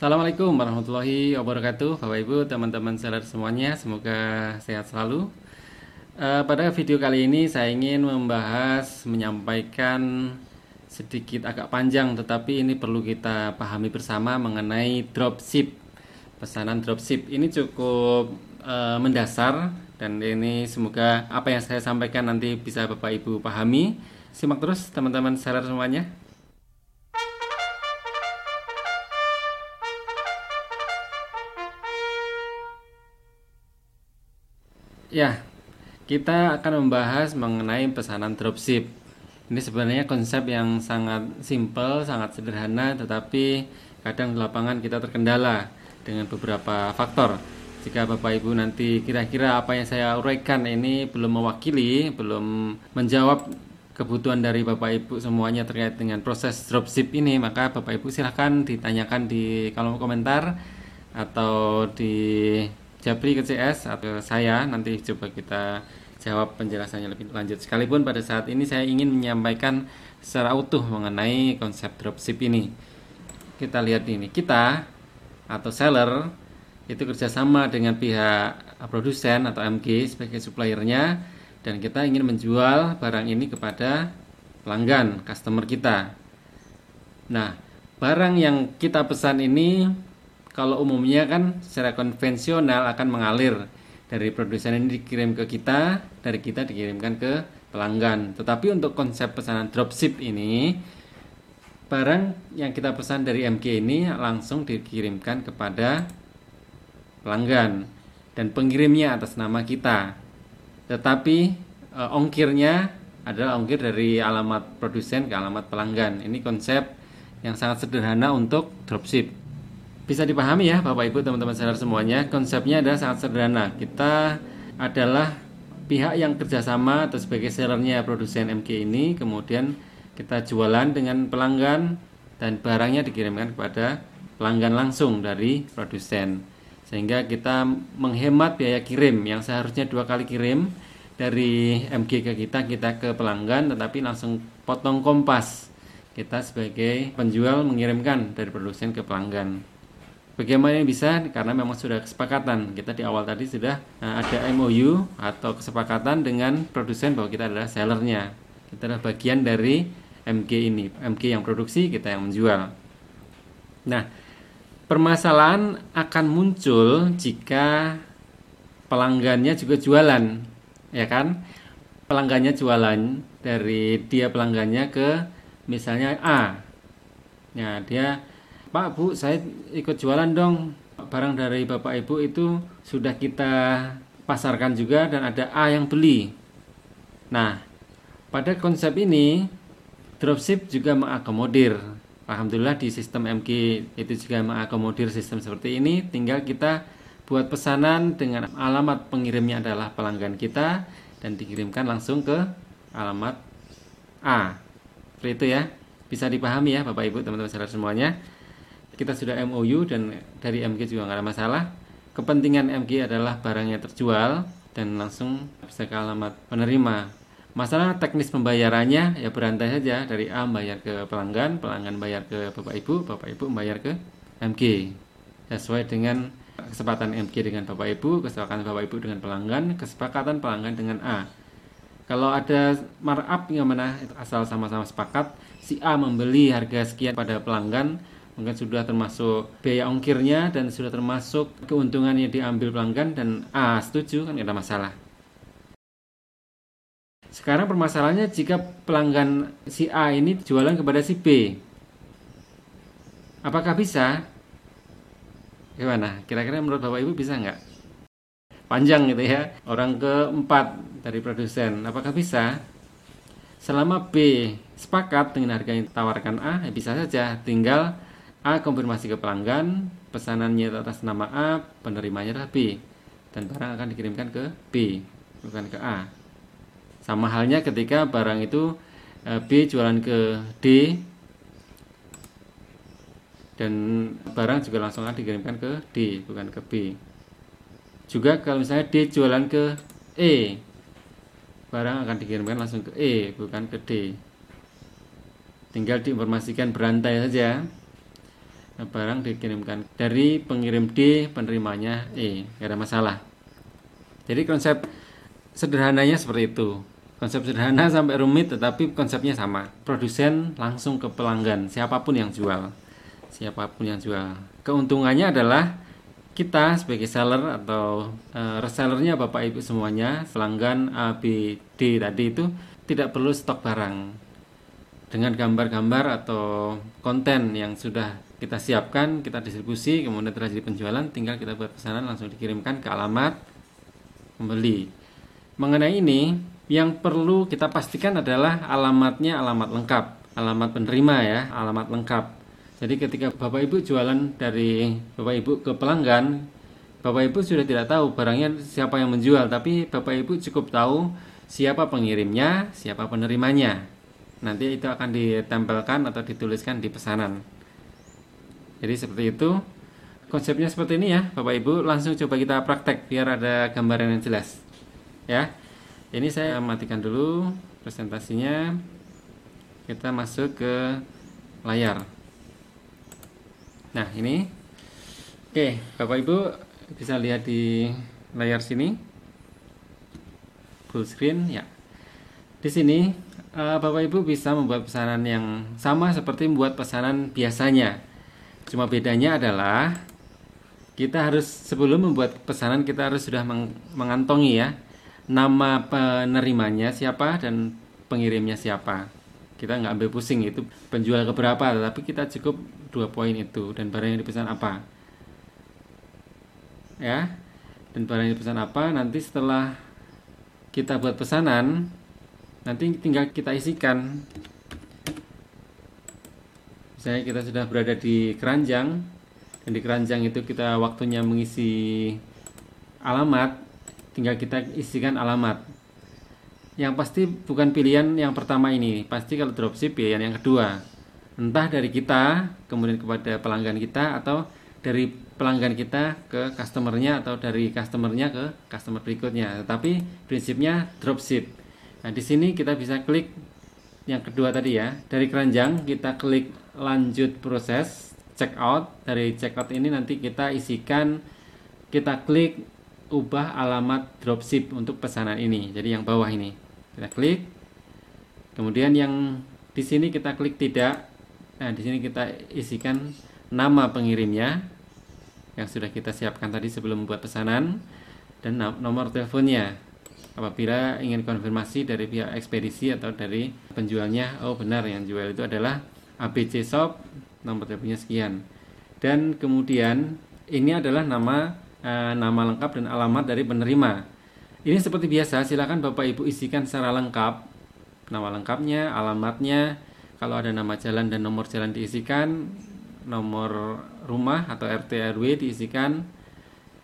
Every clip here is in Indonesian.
Assalamualaikum warahmatullahi wabarakatuh Bapak Ibu, teman-teman seller semuanya. Semoga sehat selalu. Uh, Pada video kali ini saya ingin membahas Menyampaikan sedikit agak panjang Tetapi ini perlu kita pahami bersama mengenai dropship Pesanan dropship. Ini cukup uh, mendasar Dan ini semoga apa yang saya sampaikan nanti bisa Bapak Ibu pahami. Simak terus teman-teman seller semuanya Ya, kita akan membahas mengenai pesanan dropship. Ini sebenarnya konsep yang sangat simple, sangat sederhana, tetapi kadang di lapangan kita terkendala dengan beberapa faktor. Jika Bapak Ibu nanti kira-kira apa yang saya uraikan ini belum mewakili, belum menjawab kebutuhan dari Bapak Ibu semuanya terkait dengan proses dropship ini, maka Bapak Ibu silahkan ditanyakan di kolom komentar atau di Japri ke CS atau saya nanti coba kita jawab penjelasannya lebih lanjut. Sekalipun pada saat ini saya ingin menyampaikan secara utuh mengenai konsep dropship ini. Kita lihat ini, kita atau seller itu kerjasama dengan pihak produsen atau MG sebagai suppliernya dan kita ingin menjual barang ini kepada pelanggan, customer kita. Nah, barang yang kita pesan ini kalau umumnya kan secara konvensional akan mengalir dari produsen ini dikirim ke kita, dari kita dikirimkan ke pelanggan. Tetapi untuk konsep pesanan dropship ini, barang yang kita pesan dari MG ini langsung dikirimkan kepada pelanggan dan pengirimnya atas nama kita. Tetapi e, ongkirnya adalah ongkir dari alamat produsen ke alamat pelanggan. Ini konsep yang sangat sederhana untuk dropship bisa dipahami ya Bapak Ibu teman-teman seller semuanya. Konsepnya adalah sangat sederhana. Kita adalah pihak yang kerjasama atau sebagai sellernya produsen MG ini. Kemudian kita jualan dengan pelanggan dan barangnya dikirimkan kepada pelanggan langsung dari produsen. Sehingga kita menghemat biaya kirim yang seharusnya dua kali kirim dari MG ke kita kita ke pelanggan tetapi langsung potong kompas. Kita sebagai penjual mengirimkan dari produsen ke pelanggan Bagaimana bisa? Karena memang sudah kesepakatan. Kita di awal tadi sudah nah, ada MOU atau kesepakatan dengan produsen bahwa kita adalah sellernya. Kita adalah bagian dari MG ini. MG yang produksi, kita yang menjual. Nah, permasalahan akan muncul jika pelanggannya juga jualan, ya kan? Pelanggannya jualan dari dia pelanggannya ke misalnya A. Ya, dia Pak Bu saya ikut jualan dong. Barang dari Bapak Ibu itu sudah kita pasarkan juga dan ada A yang beli. Nah pada konsep ini dropship juga mengakomodir. Alhamdulillah di sistem MG itu juga mengakomodir sistem seperti ini. Tinggal kita buat pesanan dengan alamat pengirimnya adalah pelanggan kita dan dikirimkan langsung ke alamat A. Seperti itu ya. Bisa dipahami ya Bapak Ibu teman-teman saudara semuanya kita sudah MOU dan dari MG juga nggak ada masalah. Kepentingan MG adalah barangnya terjual dan langsung bisa ke alamat penerima masalah teknis pembayarannya ya berantai saja. Dari A bayar ke pelanggan pelanggan bayar ke bapak ibu bapak ibu bayar ke MG sesuai dengan kesepakatan MG dengan bapak ibu kesepakatan bapak ibu dengan pelanggan kesepakatan pelanggan dengan A. Kalau ada markup yang mana asal sama-sama sepakat. Si A membeli harga sekian pada pelanggan mungkin sudah termasuk biaya ongkirnya dan sudah termasuk keuntungan yang diambil pelanggan dan A setuju kan tidak ada masalah. Sekarang permasalahannya jika pelanggan si A ini jualan kepada si B. Apakah bisa? Gimana? Kira-kira menurut Bapak Ibu bisa nggak? Panjang gitu ya. Orang keempat dari produsen. Apakah bisa? Selama B sepakat dengan harga yang ditawarkan A, ya bisa saja. Tinggal A konfirmasi ke pelanggan, pesanannya atas nama A, penerimanya adalah B, dan barang akan dikirimkan ke B, bukan ke A. Sama halnya ketika barang itu eh, B jualan ke D, dan barang juga langsung akan dikirimkan ke D, bukan ke B. Juga kalau misalnya D jualan ke E, barang akan dikirimkan langsung ke E, bukan ke D. Tinggal diinformasikan berantai saja barang dikirimkan dari pengirim D penerimanya E nggak ada masalah. Jadi konsep sederhananya seperti itu. Konsep sederhana sampai rumit tetapi konsepnya sama. Produsen langsung ke pelanggan siapa pun yang jual. Siapa pun yang jual. Keuntungannya adalah kita sebagai seller atau uh, resellernya bapak ibu semuanya pelanggan A B D tadi itu tidak perlu stok barang. Dengan gambar-gambar atau konten yang sudah kita siapkan, kita distribusi, kemudian terjadi penjualan, tinggal kita buat pesanan langsung dikirimkan ke alamat pembeli. Mengenai ini, yang perlu kita pastikan adalah alamatnya alamat lengkap, alamat penerima ya, alamat lengkap. Jadi ketika Bapak Ibu jualan dari Bapak Ibu ke pelanggan, Bapak Ibu sudah tidak tahu barangnya siapa yang menjual, tapi Bapak Ibu cukup tahu siapa pengirimnya, siapa penerimanya. Nanti itu akan ditempelkan atau dituliskan di pesanan. Jadi seperti itu. Konsepnya seperti ini ya, Bapak Ibu. Langsung coba kita praktek biar ada gambaran yang jelas. Ya. Ini saya matikan dulu presentasinya. Kita masuk ke layar. Nah, ini. Oke, Bapak Ibu bisa lihat di layar sini. Full screen ya. Di sini eh, Bapak Ibu bisa membuat pesanan yang sama seperti membuat pesanan biasanya Cuma bedanya adalah kita harus sebelum membuat pesanan kita harus sudah mengantongi ya nama penerimanya siapa dan pengirimnya siapa. Kita nggak ambil pusing itu penjual keberapa, tapi kita cukup dua poin itu dan barang yang dipesan apa. Ya, dan barang yang dipesan apa nanti setelah kita buat pesanan nanti tinggal kita isikan misalnya kita sudah berada di keranjang dan di keranjang itu kita waktunya mengisi alamat tinggal kita isikan alamat. Yang pasti bukan pilihan yang pertama ini pasti kalau dropship pilihan yang kedua. Entah dari kita kemudian kepada pelanggan kita atau dari pelanggan kita ke customernya atau dari customernya ke customer berikutnya. Tetapi prinsipnya dropship nah di sini kita bisa klik yang kedua tadi ya. Dari keranjang kita klik lanjut proses checkout dari checkout ini nanti kita isikan kita klik ubah alamat dropship untuk pesanan ini. Jadi yang bawah ini. Kita klik. Kemudian yang di sini kita klik tidak. Nah di sini kita isikan nama pengirimnya yang sudah kita siapkan tadi sebelum membuat pesanan dan nomor teleponnya. Apabila ingin konfirmasi dari pihak ekspedisi atau dari penjualnya oh benar yang jual itu adalah ABC Shop nomor teleponnya sekian. Dan kemudian ini adalah nama e, nama lengkap dan alamat dari penerima. Ini seperti biasa silakan Bapak Ibu isikan secara lengkap nama lengkapnya alamatnya. Kalau ada nama jalan dan nomor jalan diisikan nomor rumah atau RT RW diisikan.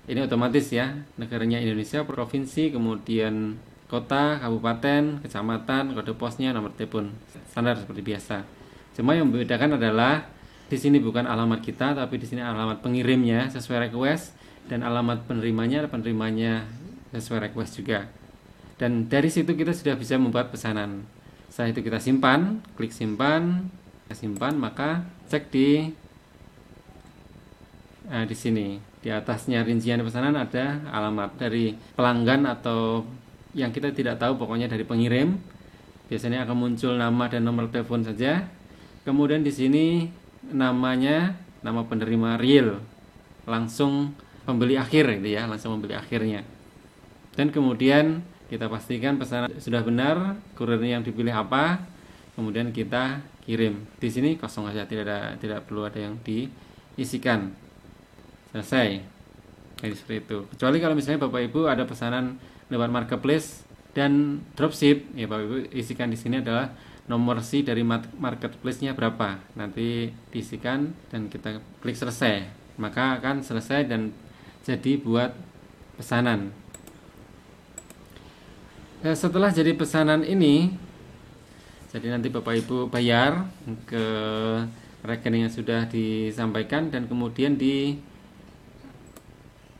Ini otomatis ya negaranya Indonesia provinsi kemudian kota kabupaten kecamatan kode posnya nomor telepon standar seperti biasa Cuma yang membedakan adalah di sini bukan alamat kita, tapi di sini alamat pengirimnya sesuai request dan alamat penerimanya penerimanya sesuai request juga. Dan dari situ kita sudah bisa membuat pesanan. Setelah itu kita simpan, klik simpan, kita simpan, maka cek di nah, di sini di atasnya rincian pesanan ada alamat dari pelanggan atau yang kita tidak tahu pokoknya dari pengirim biasanya akan muncul nama dan nomor telepon saja Kemudian di sini namanya nama penerima real, langsung pembeli akhir itu ya, langsung pembeli akhirnya. Dan kemudian kita pastikan pesanan sudah benar, kurirnya yang dipilih apa, kemudian kita kirim. Di sini kosong saja, tidak ada tidak perlu ada yang diisikan. Selesai. Jadi seperti itu. Kecuali kalau misalnya Bapak Ibu ada pesanan lewat marketplace dan dropship, ya Bapak Ibu isikan di sini adalah nomor C dari marketplace-nya berapa. Nanti diisikan dan kita klik selesai. Maka akan selesai dan jadi buat pesanan. Nah, setelah jadi pesanan ini jadi nanti Bapak Ibu bayar ke rekening yang sudah disampaikan dan kemudian di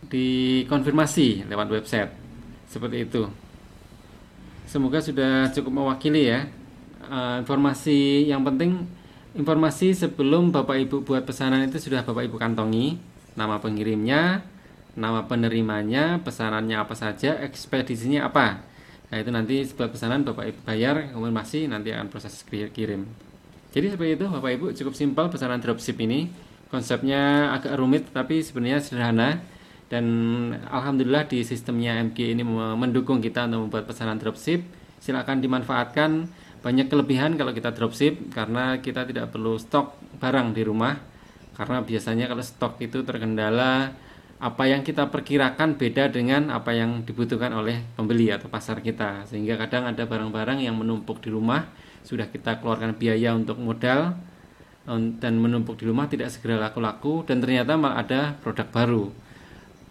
dikonfirmasi lewat website. Seperti itu. Semoga sudah cukup mewakili ya uh, informasi yang penting informasi sebelum Bapak Ibu buat pesanan itu sudah Bapak Ibu kantongi nama pengirimnya, nama penerimanya, pesanannya apa saja, ekspedisinya apa. Nah itu nanti sebuah pesanan Bapak Ibu bayar, konfirmasi nanti akan proses kirim. Jadi seperti itu Bapak Ibu cukup simpel pesanan dropship ini. Konsepnya agak rumit tapi sebenarnya sederhana dan alhamdulillah di sistemnya MG ini mendukung kita untuk membuat pesanan dropship. Silakan dimanfaatkan banyak kelebihan kalau kita dropship karena kita tidak perlu stok barang di rumah. Karena biasanya kalau stok itu terkendala apa yang kita perkirakan beda dengan apa yang dibutuhkan oleh pembeli atau pasar kita. Sehingga kadang ada barang-barang yang menumpuk di rumah sudah kita keluarkan biaya untuk modal dan menumpuk di rumah tidak segera laku-laku dan ternyata malah ada produk baru.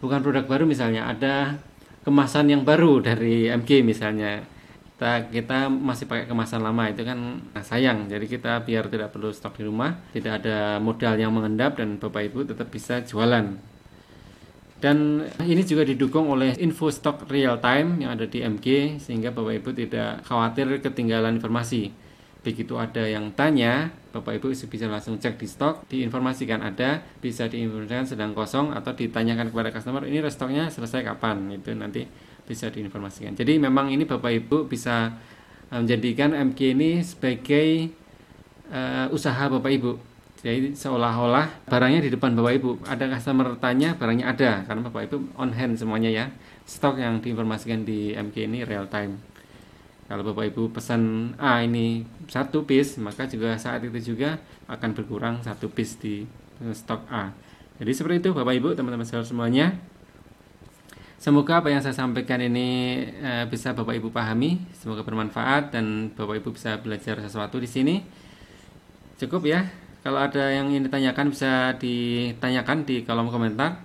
Bukan produk baru misalnya ada kemasan yang baru dari MG misalnya kita kita masih pakai kemasan lama itu kan sayang. Jadi kita biar tidak perlu stok di rumah tidak ada modal yang mengendap dan bapak ibu tetap bisa jualan. Dan ini juga didukung oleh info stok real time yang ada di MG sehingga bapak ibu tidak khawatir ketinggalan informasi. Begitu ada yang tanya bapak ibu bisa langsung cek di stok diinformasikan ada bisa diinformasikan sedang kosong atau ditanyakan kepada customer ini restoknya selesai kapan? Itu nanti bisa diinformasikan. Jadi memang ini Bapak Ibu bisa eh, menjadikan MG ini sebagai uh, usaha Bapak Ibu. Jadi seolah-olah barangnya di depan Bapak Ibu. Ada customer tanya, barangnya ada karena Bapak Ibu on hand semuanya ya. Stok yang diinformasikan di MG ini real time. Kalau Bapak Ibu pesan A ini satu piece, maka juga saat itu juga akan berkurang satu piece di stok A. Jadi seperti itu Bapak Ibu, teman-teman semuanya. Semoga apa yang saya sampaikan ini e, bisa Bapak Ibu pahami, semoga bermanfaat dan Bapak Ibu bisa belajar sesuatu di sini. Cukup ya. Kalau ada yang ingin ditanyakan bisa ditanyakan di kolom komentar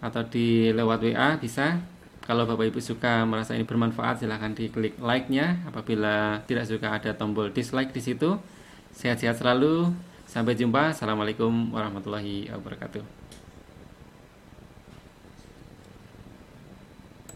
atau di lewat WA bisa. Kalau Bapak Ibu suka merasa ini bermanfaat silahkan diklik like-nya. Apabila tidak suka ada tombol dislike di situ. Sehat-sehat selalu. Sampai jumpa. Assalamualaikum warahmatullahi wabarakatuh.